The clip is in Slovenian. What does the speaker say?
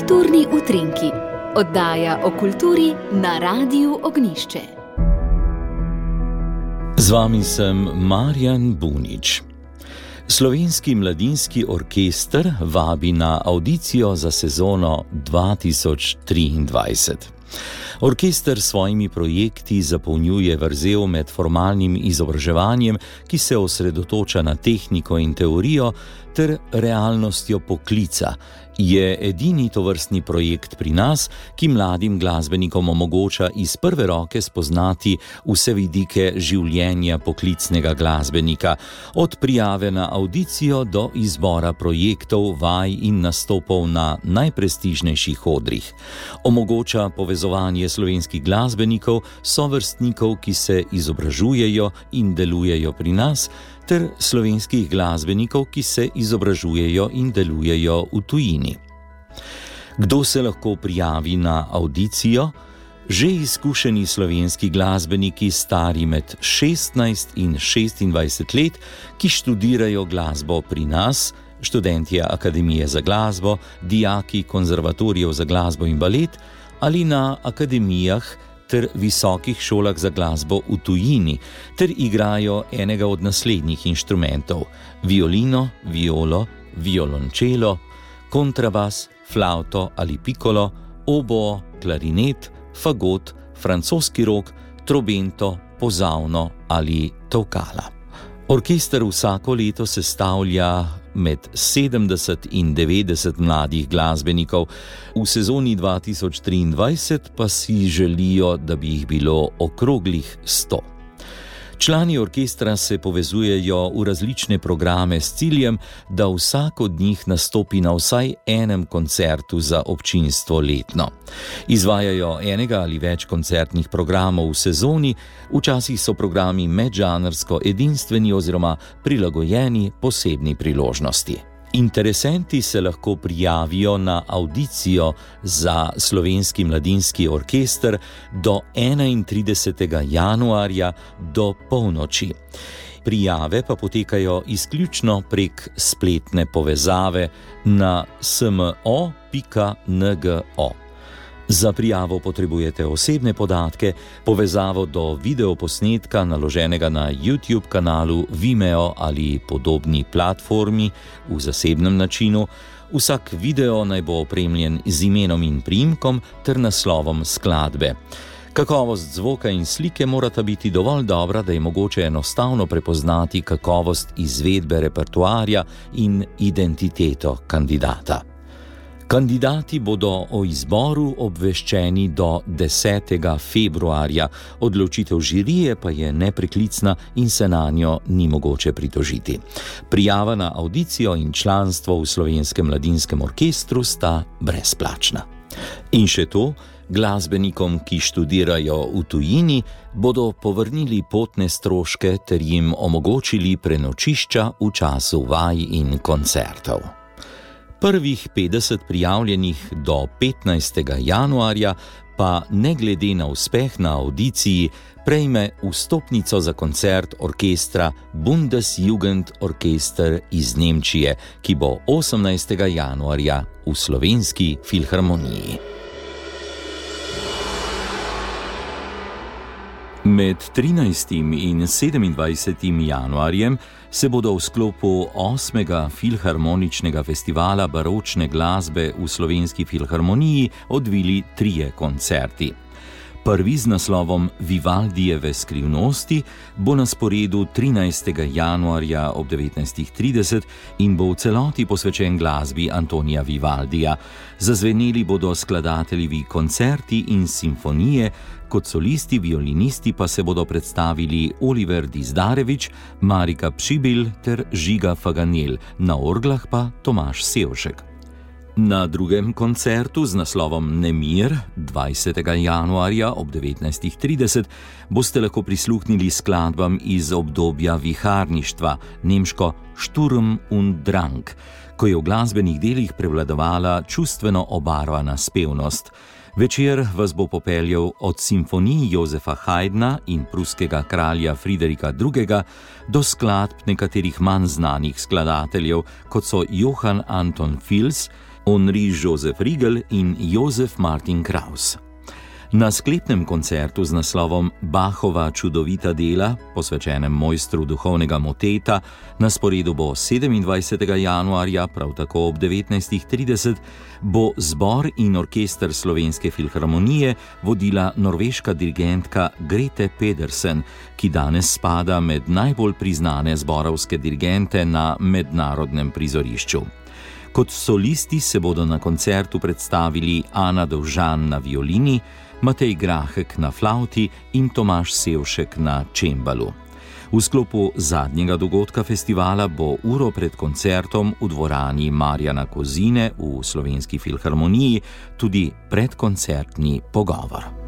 Kulturni utrinki, oddaja o kulturi na Radiu Ognišče. Z vami sem Marjan Bunič. Slovenski mladinski orkester vabi na audicijo za sezono 2023. Orkester s svojimi projekti zapolnjuje vrzel med formalnim izobraževanjem, ki se osredotoča na tehniko in teorijo, ter realnostjo poklica, je edini tovrstni projekt pri nas, ki mladim glasbenikom omogoča iz prve roke spoznati vse vidike življenja poklicnega glasbenika, od prijave na audicijo do izbora projektov, vaj in nastopov na najprestižnejših odrih. Omogoča povezovanje slovenskih glasbenikov, sovrstnikov, ki se izobražujejo in delujejo pri nas ter slovenskih glasbenikov, ki se izobražujejo in delujejo v tujini. Kdo se lahko prijavi na audicijo? Že izkušeni slovenski glasbeniki, stari med 16 in 26 let, ki študirajo glasbo pri nas, študentje Akademije za glasbo, dijaki konzervatorijev za glasbo in balet ali na akademijah, ter visokih šolah za glasbo v tujini, ter igrajo enega od naslednjih inštrumentov: violino, violo, violončelo, kontrabas, flauto ali pikolo, obo, klarinet, fagot, francoski rok, trobento, pozavno ali tovkala. Orkester vsako leto sestavlja med 70 in 90 mladih glasbenikov, v sezoni 2023 pa si želijo, da bi jih bilo okroglih 100. Člani orkestra se povezujejo v različne programe s ciljem, da vsak od njih nastopi na vsaj enem koncertu za občinstvo letno. Izvajajo enega ali več koncertnih programov v sezoni, včasih so programi medžanrsko edinstveni oziroma prilagojeni posebni priložnosti. Interesenti se lahko prijavijo na audicijo za slovenski mladinski orkester do 31. januarja do polnoči. Prijave pa potekajo izključno prek spletne povezave na smo.ngo. Za prijavo potrebujete osebne podatke, povezavo do videoposnetka naloženega na YouTube kanalu Vimeo ali podobni platformi v zasebnem načinu. Vsak video naj bo opremljen z imenom in primkom ter naslovom skladbe. Kakovost zvoka in slike morata biti dovolj dobra, da je mogoče enostavno prepoznati kakovost izvedbe repertoarja in identiteto kandidata. Kandidati bodo o izboru obveščeni do 10. februarja, odločitev žirije pa je nepreklicna in se na njo ni mogoče pritožiti. Prijava na audicijo in članstvo v slovenskem mladinskem orkestru sta brezplačna. In še to, glasbenikom, ki študirajo v tujini, bodo povrnili potne stroške ter jim omogočili prenočišča v času vaj in koncertov. Prvih 50 prijavljenih do 15. januarja pa ne glede na uspeh na audiciji prejme vstopnico za koncert orkestra Bundesjugend Orkester iz Nemčije, ki bo 18. januarja v slovenski filharmoniji. Med 13. in 27. januarjem se bodo v sklopu 8. filharmoničnega festivala baročne glasbe v slovenski filharmoniji odvili trije koncerti. Prvi z naslovom Vivaldijeve skrivnosti bo na sporedu 13. januarja ob 19.30 in bo v celoti posvečen glasbi Antonija Vivaldija. Zazveneli bodo skladateljevi koncerti in simfonije, kot solisti violinisti pa se bodo predstavili Oliver Dizdarevič, Marika Pšibil ter Žiga Faganel, na orglah pa Tomaš Sevšek. Na drugem koncertu z naslovom Nemir 20. januarja ob 19.30 boste lahko prisluhnili skladbam iz obdobja viharništva, nemško Sturm und Drang, ko je v glasbenih delih prevladovala čustveno obarvana spevnost. Večer vas bo popeljal od simfonij Jozefa Haydna in pruskega kralja Friderika II. do skladb nekaterih manj znanih skladateljev, kot so Johann Anton Fils, Henri Joseph Riegel in Josef Martin Kraus. Na sklepnem koncertu z naslovom Bahova čudovita dela, posvečenem mojstru duhovnega moteta, na sporedu bo 27. januarja, prav tako ob 19.30, bo zbor in orkester Slovenske filharmonije vodila norveška dirigentka Grete Pedersen, ki danes spada med najbolj priznane zborovske dirigente na mednarodnem prizorišču. Kot solisti se bodo na koncertu predstavili Ana Dovžan na violini, Matej Grahek na flauti in Tomaš Sevšek na čembalu. V sklopu zadnjega dogodka festivala bo uro pred koncertom v dvorani Marjana Kozine v Slovenski filharmoniji tudi predkoncertni pogovor.